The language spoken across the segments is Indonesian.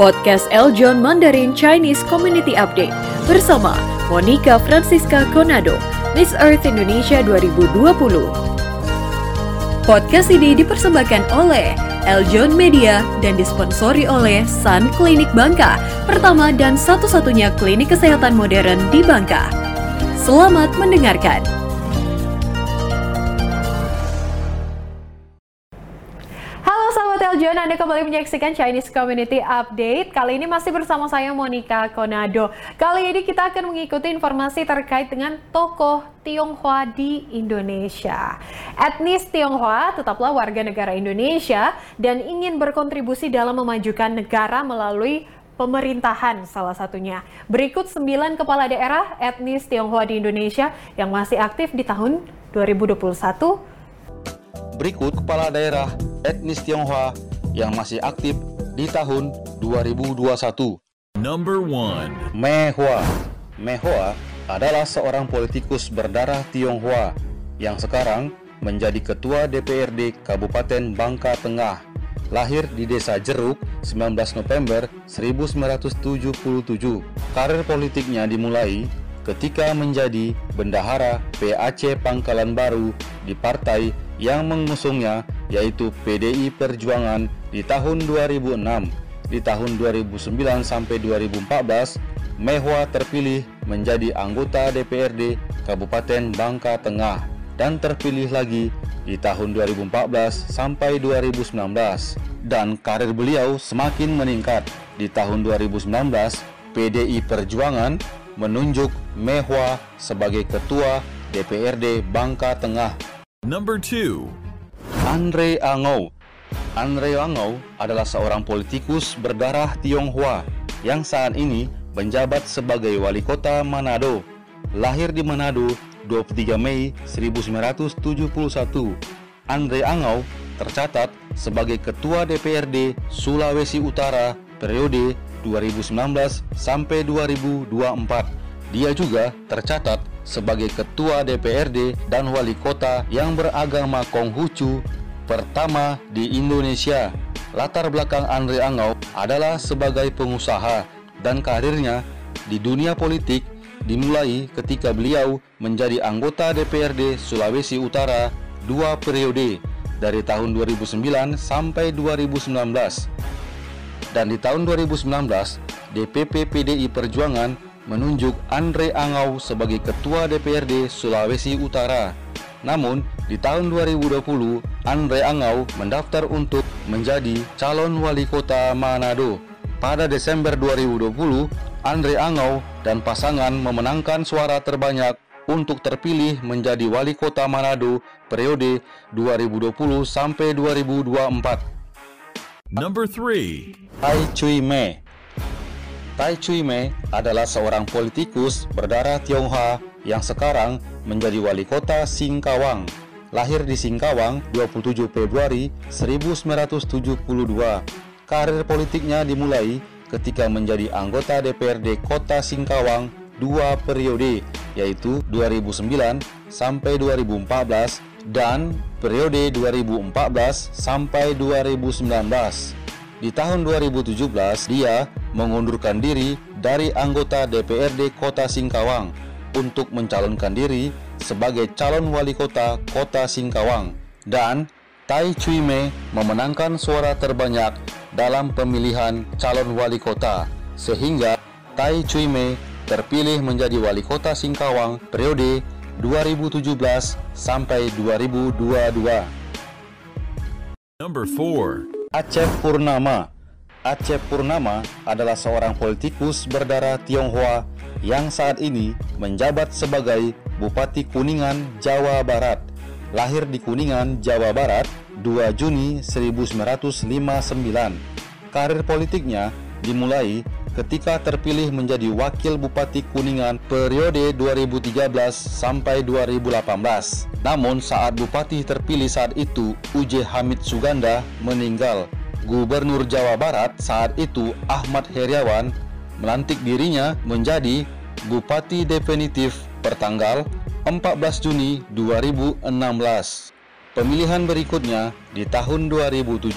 podcast Eljon Mandarin Chinese Community Update bersama Monica Francisca Conado, Miss Earth Indonesia 2020. Podcast ini dipersembahkan oleh Eljon Media dan disponsori oleh Sun Klinik Bangka, pertama dan satu-satunya klinik kesehatan modern di Bangka. Selamat mendengarkan. Eljon, Anda kembali menyaksikan Chinese Community Update. Kali ini masih bersama saya Monica Konado. Kali ini kita akan mengikuti informasi terkait dengan tokoh Tionghoa di Indonesia. Etnis Tionghoa tetaplah warga negara Indonesia dan ingin berkontribusi dalam memajukan negara melalui pemerintahan salah satunya. Berikut 9 kepala daerah etnis Tionghoa di Indonesia yang masih aktif di tahun 2021 Berikut kepala daerah etnis Tionghoa yang masih aktif di tahun 2021. Number one. Mehua. Mehua adalah seorang politikus berdarah Tionghoa yang sekarang menjadi ketua DPRD Kabupaten Bangka Tengah. Lahir di Desa Jeruk 19 November 1977. Karir politiknya dimulai ketika menjadi bendahara PAC Pangkalan Baru di partai yang mengusungnya yaitu PDI Perjuangan di tahun 2006. Di tahun 2009 sampai 2014, Mehwa terpilih menjadi anggota DPRD Kabupaten Bangka Tengah dan terpilih lagi di tahun 2014 sampai 2019 dan karir beliau semakin meningkat. Di tahun 2019, PDI Perjuangan menunjuk Mehwa sebagai ketua DPRD Bangka Tengah Number two. Andre Angau. Andre Angau adalah seorang politikus berdarah Tionghoa yang saat ini menjabat sebagai wali kota Manado. Lahir di Manado 23 Mei 1971, Andre Angau tercatat sebagai ketua DPRD Sulawesi Utara periode 2019 sampai 2024. Dia juga tercatat sebagai ketua DPRD dan wali kota yang beragama Konghucu pertama di Indonesia. Latar belakang Andre Angau adalah sebagai pengusaha dan karirnya di dunia politik dimulai ketika beliau menjadi anggota DPRD Sulawesi Utara dua periode dari tahun 2009 sampai 2019. Dan di tahun 2019, DPP PDI Perjuangan menunjuk Andre Angau sebagai Ketua DPRD Sulawesi Utara. Namun, di tahun 2020, Andre Angau mendaftar untuk menjadi calon wali kota Manado. Pada Desember 2020, Andre Angau dan pasangan memenangkan suara terbanyak untuk terpilih menjadi wali kota Manado periode 2020 sampai 2024. Number three. Hai Cui Me Tai Cui Me adalah seorang politikus berdarah Tionghoa yang sekarang menjadi wali kota Singkawang. Lahir di Singkawang 27 Februari 1972. Karir politiknya dimulai ketika menjadi anggota DPRD Kota Singkawang dua periode, yaitu 2009 sampai 2014 dan periode 2014 sampai 2019. Di tahun 2017, dia mengundurkan diri dari anggota DPRD Kota Singkawang untuk mencalonkan diri sebagai calon wali kota Kota Singkawang dan Tai Cui Me memenangkan suara terbanyak dalam pemilihan calon wali kota sehingga Tai Cui Me terpilih menjadi wali kota Singkawang periode 2017 sampai 2022. Number four. Aceh Purnama Aceh Purnama adalah seorang politikus berdarah Tionghoa yang saat ini menjabat sebagai Bupati Kuningan, Jawa Barat. Lahir di Kuningan, Jawa Barat 2 Juni 1959. Karir politiknya dimulai ketika terpilih menjadi Wakil Bupati Kuningan periode 2013 sampai 2018. Namun saat Bupati terpilih saat itu, Uje Hamid Suganda meninggal. Gubernur Jawa Barat saat itu Ahmad Heriawan melantik dirinya menjadi Bupati definitif pertanggal 14 Juni 2016. Pemilihan berikutnya di tahun 2017,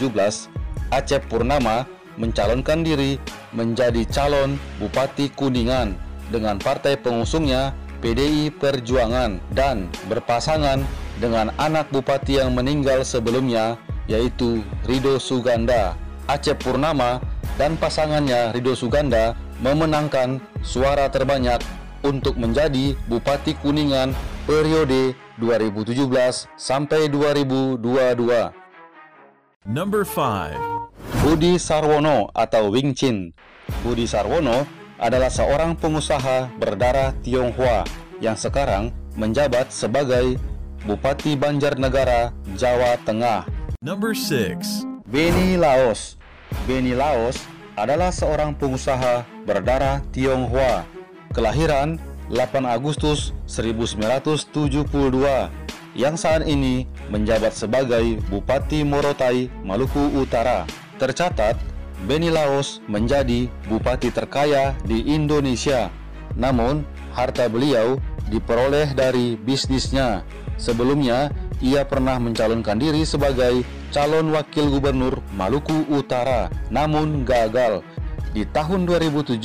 Aceh Purnama mencalonkan diri menjadi calon Bupati Kuningan dengan partai pengusungnya PDI Perjuangan dan berpasangan dengan anak bupati yang meninggal sebelumnya yaitu Rido Suganda. Aceh Purnama dan pasangannya Rido Suganda memenangkan suara terbanyak untuk menjadi Bupati Kuningan periode 2017 sampai 2022. Number 5. Budi Sarwono atau Wing Chin. Budi Sarwono adalah seorang pengusaha berdarah Tionghoa yang sekarang menjabat sebagai Bupati Banjarnegara, Jawa Tengah. Number 6. Beni Laos. Beni Laos adalah seorang pengusaha berdarah Tionghoa. Kelahiran 8 Agustus 1972 yang saat ini menjabat sebagai Bupati Morotai, Maluku Utara. Tercatat, Beni Laos menjadi bupati terkaya di Indonesia. Namun, harta beliau diperoleh dari bisnisnya. Sebelumnya, ia pernah mencalonkan diri sebagai calon wakil gubernur Maluku Utara, namun gagal. Di tahun 2017,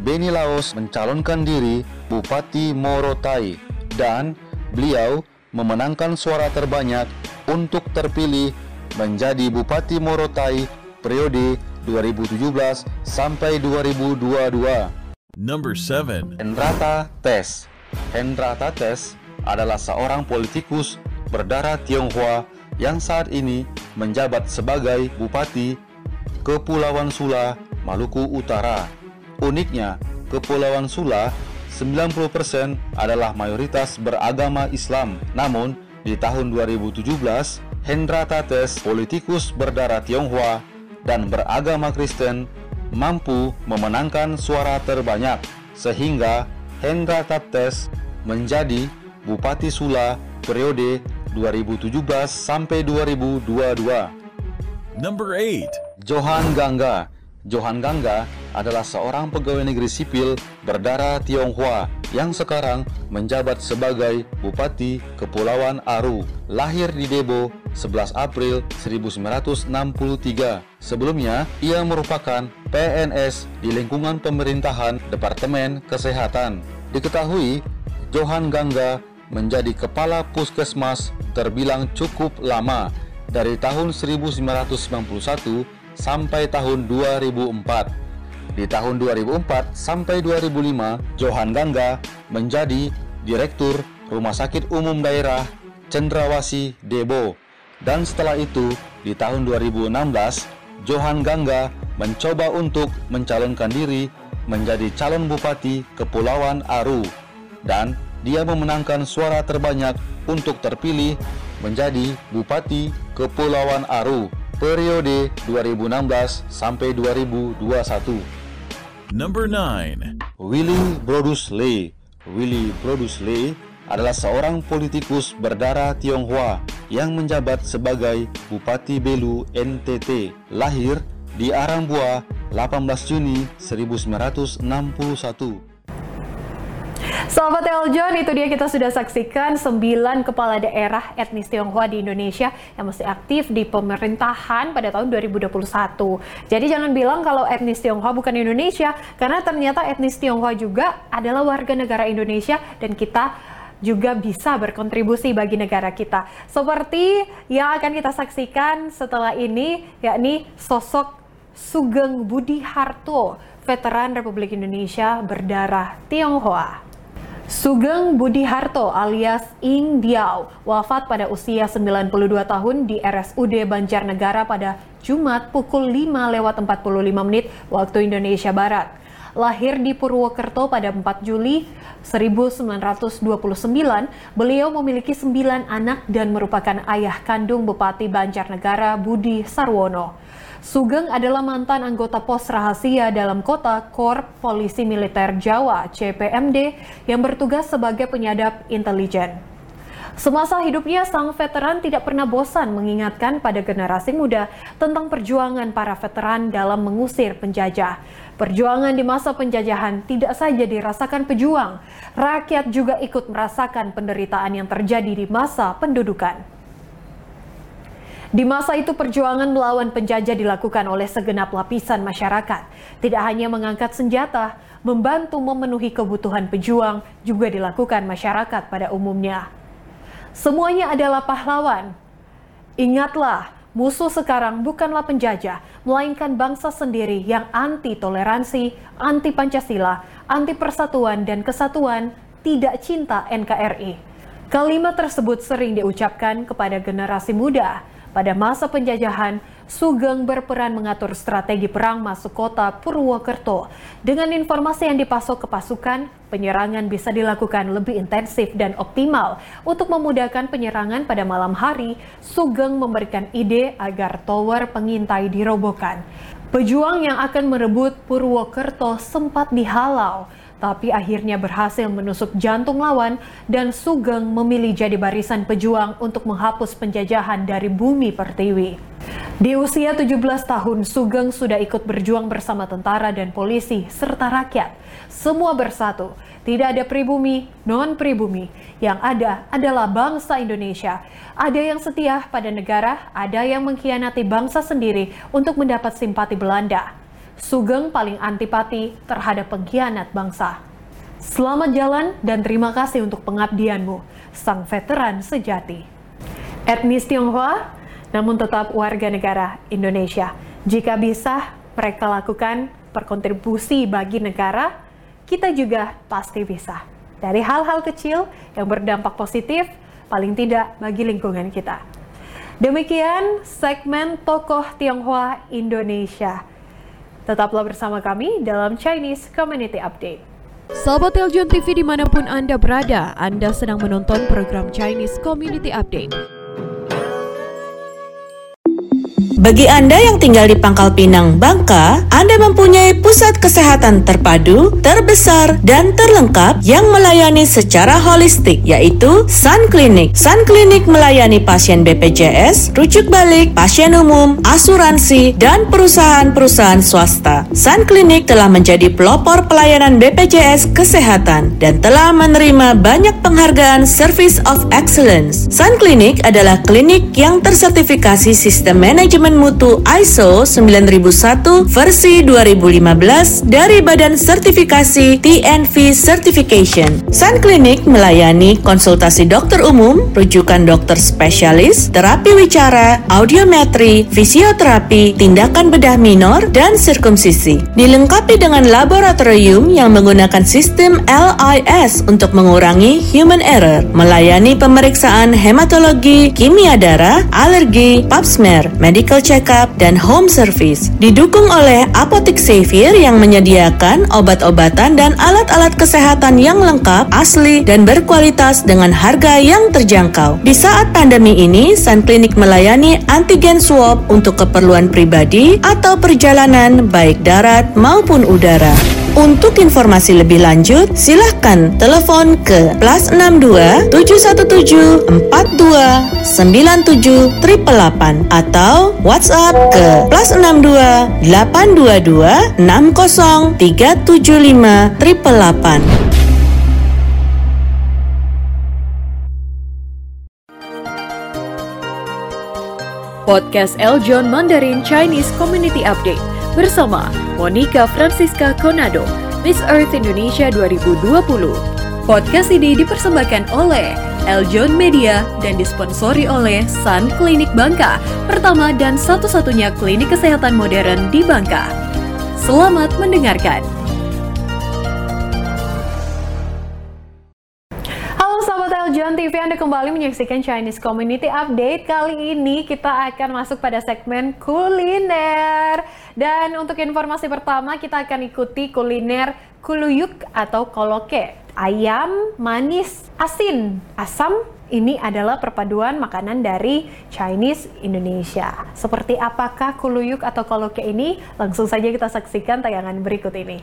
Beni Laos mencalonkan diri Bupati Morotai dan beliau memenangkan suara terbanyak untuk terpilih menjadi Bupati Morotai periode 2017 sampai 2022. Number 7. Hendrata Tes Hendrata Tes adalah seorang politikus berdarah Tionghoa yang saat ini menjabat sebagai Bupati Kepulauan Sula, Maluku Utara. Uniknya, Kepulauan Sula 90% adalah mayoritas beragama Islam. Namun, di tahun 2017, Hendra Tates, politikus berdarah Tionghoa dan beragama Kristen, mampu memenangkan suara terbanyak sehingga Hendra Tates menjadi Bupati Sula periode 2017 sampai 2022. Number 8. Johan Gangga. Johan Gangga adalah seorang pegawai negeri sipil berdarah Tionghoa yang sekarang menjabat sebagai Bupati Kepulauan Aru. Lahir di Debo 11 April 1963. Sebelumnya, ia merupakan PNS di lingkungan pemerintahan Departemen Kesehatan. Diketahui, Johan Gangga menjadi kepala puskesmas terbilang cukup lama dari tahun 1991 sampai tahun 2004. Di tahun 2004 sampai 2005, Johan Gangga menjadi Direktur Rumah Sakit Umum Daerah Cendrawasi Debo. Dan setelah itu, di tahun 2016, Johan Gangga mencoba untuk mencalonkan diri menjadi calon bupati Kepulauan Aru dan dia memenangkan suara terbanyak untuk terpilih menjadi Bupati Kepulauan Aru periode 2016 sampai 2021. Number 9. Willy Brodus Lee. Willy Brodus Lee adalah seorang politikus berdarah Tionghoa yang menjabat sebagai Bupati Belu NTT. Lahir di Arambua 18 Juni 1961. Sahabat Eljon, itu dia kita sudah saksikan 9 kepala daerah etnis Tionghoa di Indonesia yang masih aktif di pemerintahan pada tahun 2021. Jadi jangan bilang kalau etnis Tionghoa bukan Indonesia, karena ternyata etnis Tionghoa juga adalah warga negara Indonesia dan kita juga bisa berkontribusi bagi negara kita. Seperti yang akan kita saksikan setelah ini, yakni sosok Sugeng Budi Harto, veteran Republik Indonesia berdarah Tionghoa. Sugeng Budi Harto alias Ing Diao wafat pada usia 92 tahun di RSUD Banjarnegara pada Jumat pukul 5 lewat 45 menit waktu Indonesia Barat. Lahir di Purwokerto pada 4 Juli 1929, beliau memiliki 9 anak dan merupakan ayah kandung Bupati Banjarnegara Budi Sarwono. Sugeng adalah mantan anggota pos rahasia dalam kota Korp Polisi Militer Jawa CPMD yang bertugas sebagai penyadap intelijen. Semasa hidupnya, sang veteran tidak pernah bosan mengingatkan pada generasi muda tentang perjuangan para veteran dalam mengusir penjajah. Perjuangan di masa penjajahan tidak saja dirasakan pejuang, rakyat juga ikut merasakan penderitaan yang terjadi di masa pendudukan. Di masa itu perjuangan melawan penjajah dilakukan oleh segenap lapisan masyarakat. Tidak hanya mengangkat senjata, membantu memenuhi kebutuhan pejuang juga dilakukan masyarakat pada umumnya. Semuanya adalah pahlawan. Ingatlah, musuh sekarang bukanlah penjajah, melainkan bangsa sendiri yang anti toleransi, anti Pancasila, anti persatuan dan kesatuan, tidak cinta NKRI. Kalimat tersebut sering diucapkan kepada generasi muda, pada masa penjajahan, Sugeng berperan mengatur strategi perang masuk kota Purwokerto. Dengan informasi yang dipasok ke pasukan, penyerangan bisa dilakukan lebih intensif dan optimal. Untuk memudahkan penyerangan pada malam hari, Sugeng memberikan ide agar tower pengintai dirobohkan. Pejuang yang akan merebut Purwokerto sempat dihalau tapi akhirnya berhasil menusuk jantung lawan dan Sugeng memilih jadi barisan pejuang untuk menghapus penjajahan dari bumi pertiwi. Di usia 17 tahun, Sugeng sudah ikut berjuang bersama tentara dan polisi serta rakyat. Semua bersatu, tidak ada pribumi, non-pribumi. Yang ada adalah bangsa Indonesia. Ada yang setia pada negara, ada yang mengkhianati bangsa sendiri untuk mendapat simpati Belanda. Sugeng paling antipati terhadap pengkhianat bangsa. Selamat jalan dan terima kasih untuk pengabdianmu, sang veteran sejati. Etnis Tionghoa, namun tetap warga negara Indonesia. Jika bisa mereka lakukan berkontribusi bagi negara, kita juga pasti bisa. Dari hal-hal kecil yang berdampak positif, paling tidak bagi lingkungan kita. Demikian segmen Tokoh Tionghoa Indonesia. Tetaplah bersama kami dalam Chinese Community Update. Sahabat Teljon TV di mana pun Anda berada, Anda sedang menonton program Chinese Community Update. Bagi Anda yang tinggal di Pangkal Pinang, Bangka, Anda mempunyai pusat kesehatan terpadu, terbesar, dan terlengkap yang melayani secara holistik, yaitu Sun Clinic. Sun Clinic melayani pasien BPJS, rujuk balik, pasien umum, asuransi, dan perusahaan-perusahaan swasta. Sun Clinic telah menjadi pelopor pelayanan BPJS kesehatan dan telah menerima banyak penghargaan Service of Excellence. Sun Clinic adalah klinik yang tersertifikasi sistem manajemen Mutu ISO 9001 versi 2015 dari Badan Sertifikasi TNV Certification. Sun Clinic melayani konsultasi dokter umum, rujukan dokter spesialis, terapi wicara, audiometri, fisioterapi, tindakan bedah minor, dan sirkumsisi. Dilengkapi dengan laboratorium yang menggunakan sistem LIS untuk mengurangi human error, melayani pemeriksaan hematologi, kimia darah, alergi, pap smear, medical check-up, dan home service. Didukung oleh Apotek Xavier yang menyediakan obat-obatan dan alat-alat kesehatan yang lengkap, asli, dan berkualitas dengan harga yang terjangkau. Di saat pandemi ini, Sun Clinic melayani antigen swab untuk keperluan pribadi atau perjalanan baik darat maupun udara. Untuk informasi lebih lanjut, silahkan telepon ke plus 62 717 42 97 888 atau WhatsApp ke plus 62 822 60 375 888. Podcast Eljon Mandarin Chinese Community Update bersama Monica Francisca Conado, Miss Earth Indonesia 2020. Podcast ini dipersembahkan oleh Eljon Media dan disponsori oleh Sun Klinik Bangka, pertama dan satu-satunya klinik kesehatan modern di Bangka. Selamat mendengarkan. Anda kembali menyaksikan Chinese Community Update. Kali ini kita akan masuk pada segmen kuliner. Dan untuk informasi pertama kita akan ikuti kuliner kuluyuk atau koloke. Ayam, manis, asin, asam, ini adalah perpaduan makanan dari Chinese Indonesia. Seperti apakah kuluyuk atau koloke ini? Langsung saja kita saksikan tayangan berikut ini.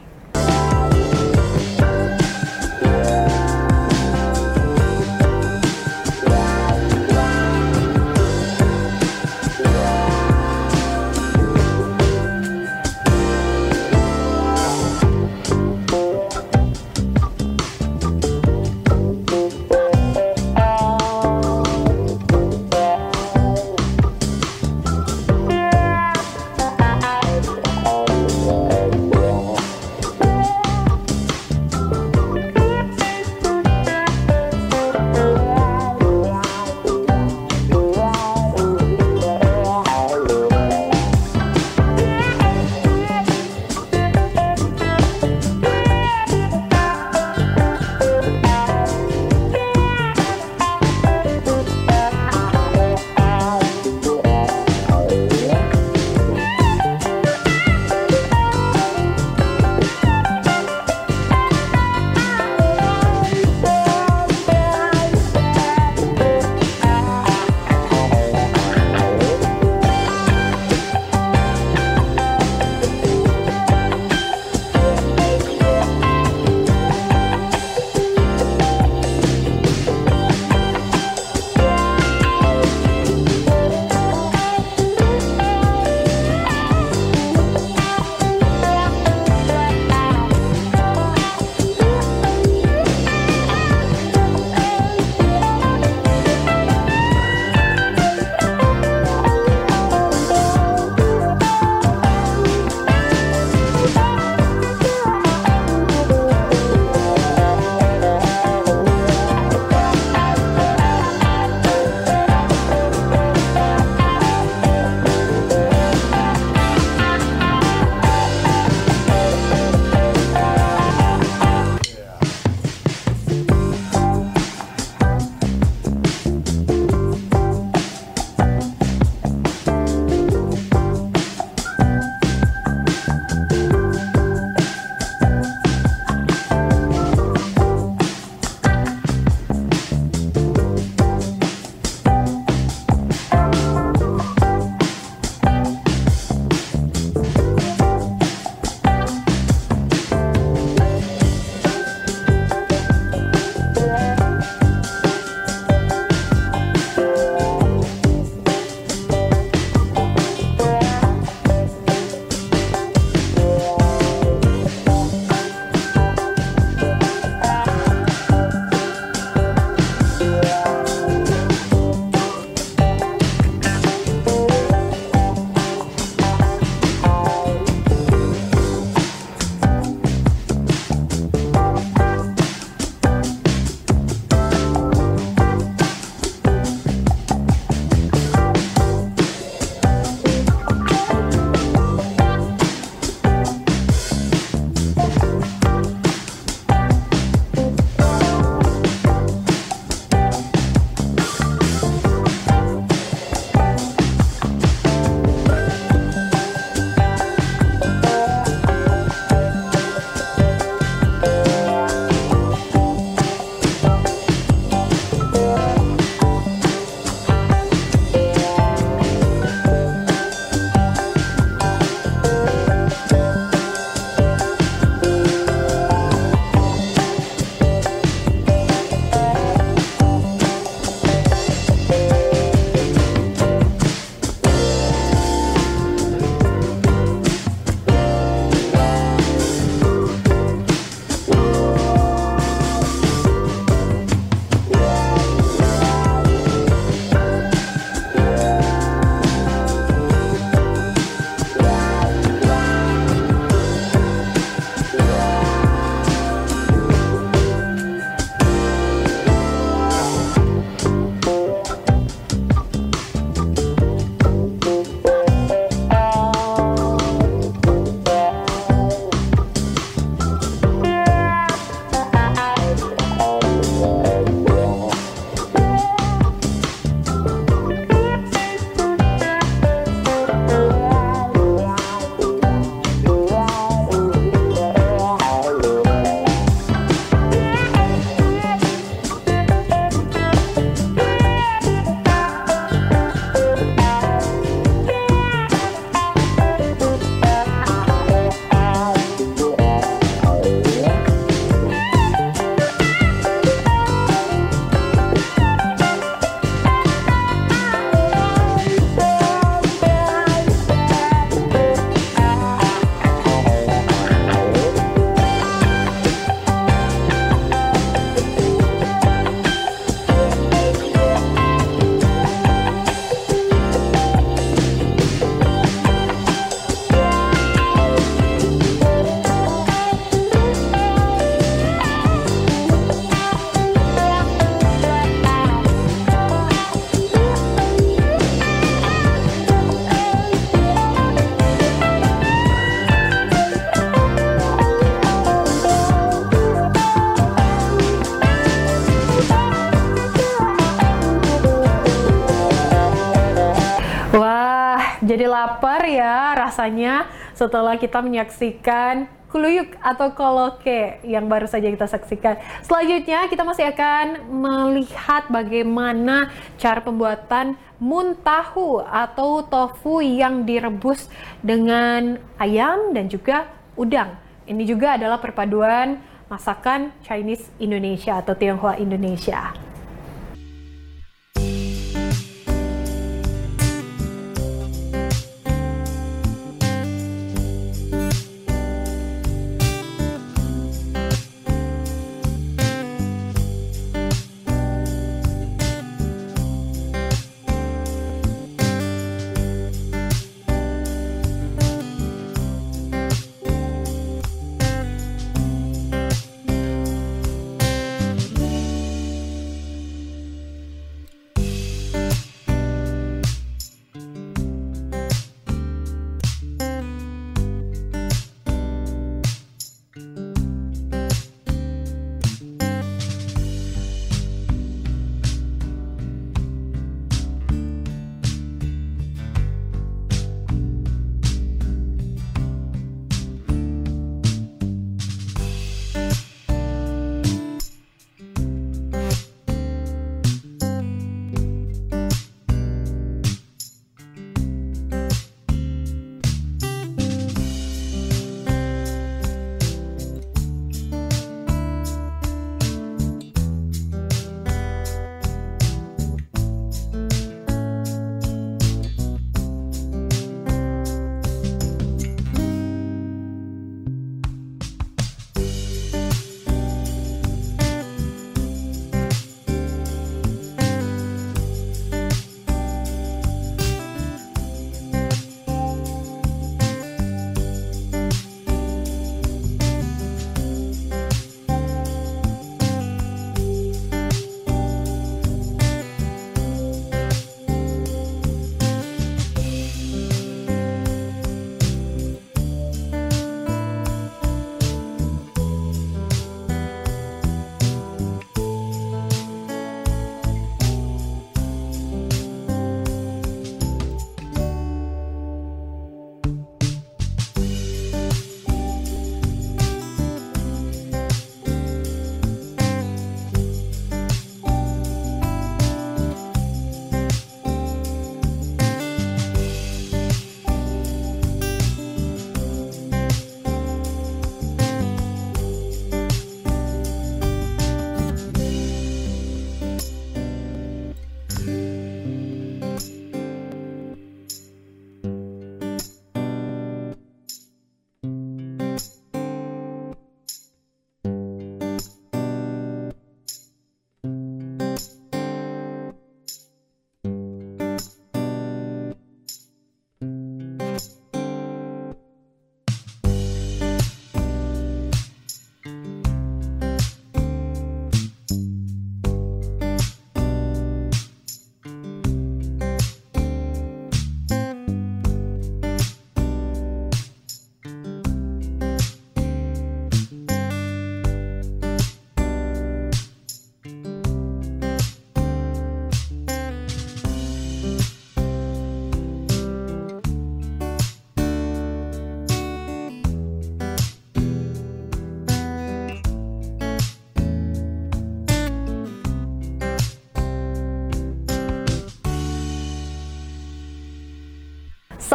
Rasanya setelah kita menyaksikan kuluyuk atau koloke yang baru saja kita saksikan. Selanjutnya kita masih akan melihat bagaimana cara pembuatan muntahu atau tofu yang direbus dengan ayam dan juga udang. Ini juga adalah perpaduan masakan Chinese Indonesia atau Tionghoa Indonesia.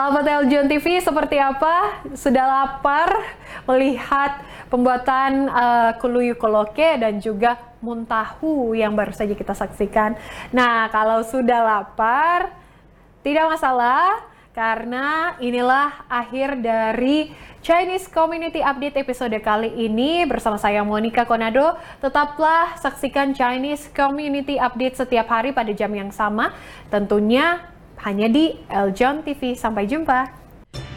Sahabat Eljon TV, seperti apa? Sudah lapar melihat pembuatan uh, kuluyu koloke dan juga muntahu yang baru saja kita saksikan. Nah, kalau sudah lapar, tidak masalah karena inilah akhir dari Chinese Community Update episode kali ini bersama saya Monica Konado. Tetaplah saksikan Chinese Community Update setiap hari pada jam yang sama. Tentunya hanya di Eljon TV. Sampai jumpa.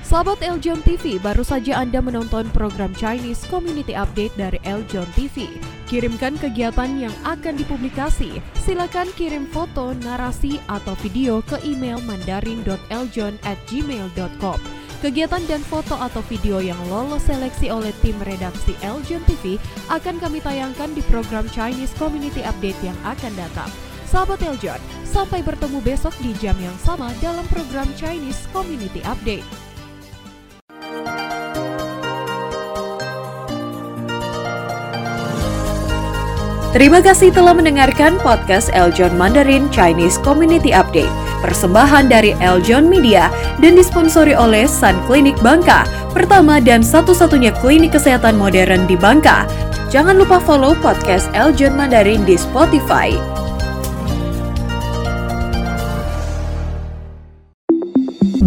Sahabat Eljon TV, baru saja Anda menonton program Chinese Community Update dari Eljon TV. Kirimkan kegiatan yang akan dipublikasi. Silakan kirim foto, narasi, atau video ke email mandarin.eljon@gmail.com. Kegiatan dan foto atau video yang lolos seleksi oleh tim redaksi Eljon TV akan kami tayangkan di program Chinese Community Update yang akan datang. Sahabat Eljon, sampai bertemu besok di jam yang sama dalam program Chinese Community Update. Terima kasih telah mendengarkan podcast Eljon Mandarin Chinese Community Update. Persembahan dari Eljon Media dan disponsori oleh Sun Clinic Bangka, pertama dan satu-satunya klinik kesehatan modern di Bangka. Jangan lupa follow podcast Eljon Mandarin di Spotify.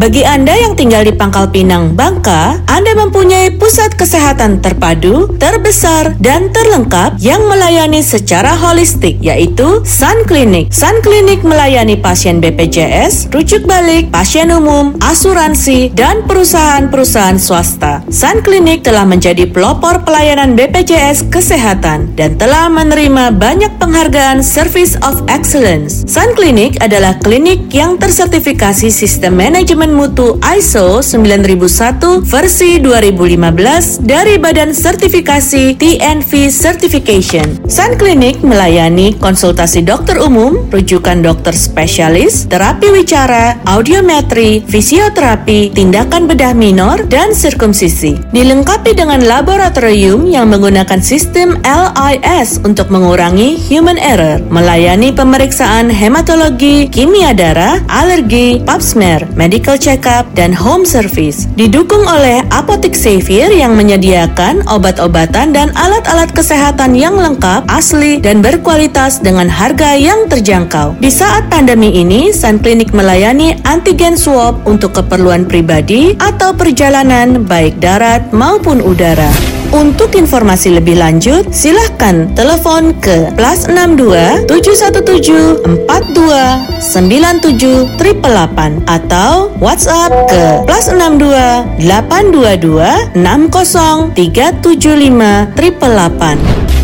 Bagi Anda yang tinggal di Pangkal Pinang, Bangka, Anda mempunyai pusat kesehatan terpadu, terbesar, dan terlengkap yang melayani secara holistik, yaitu Sun Clinic. Sun Clinic melayani pasien BPJS, rujuk balik, pasien umum, asuransi, dan perusahaan-perusahaan swasta. Sun Clinic telah menjadi pelopor pelayanan BPJS kesehatan dan telah menerima banyak penghargaan Service of Excellence. Sun Clinic adalah klinik yang tersertifikasi sistem manajemen mutu ISO 9001 versi 2015 dari Badan Sertifikasi TNV Certification. Sun Clinic melayani konsultasi dokter umum, rujukan dokter spesialis, terapi wicara, audiometri, fisioterapi, tindakan bedah minor, dan sirkumsisi. Dilengkapi dengan laboratorium yang menggunakan sistem LIS untuk mengurangi human error, melayani pemeriksaan hematologi, kimia darah, alergi, pap smear, medical check-up, dan home service. Didukung oleh Apotek Xavier yang menyediakan obat-obatan dan alat-alat kesehatan yang lengkap, asli, dan berkualitas dengan harga yang terjangkau. Di saat pandemi ini, Sun Clinic melayani antigen swab untuk keperluan pribadi atau perjalanan baik darat maupun udara. Untuk informasi lebih lanjut, silahkan telepon ke plus 62 717 42 97 888 atau WhatsApp ke plus 62 822 60 375 888.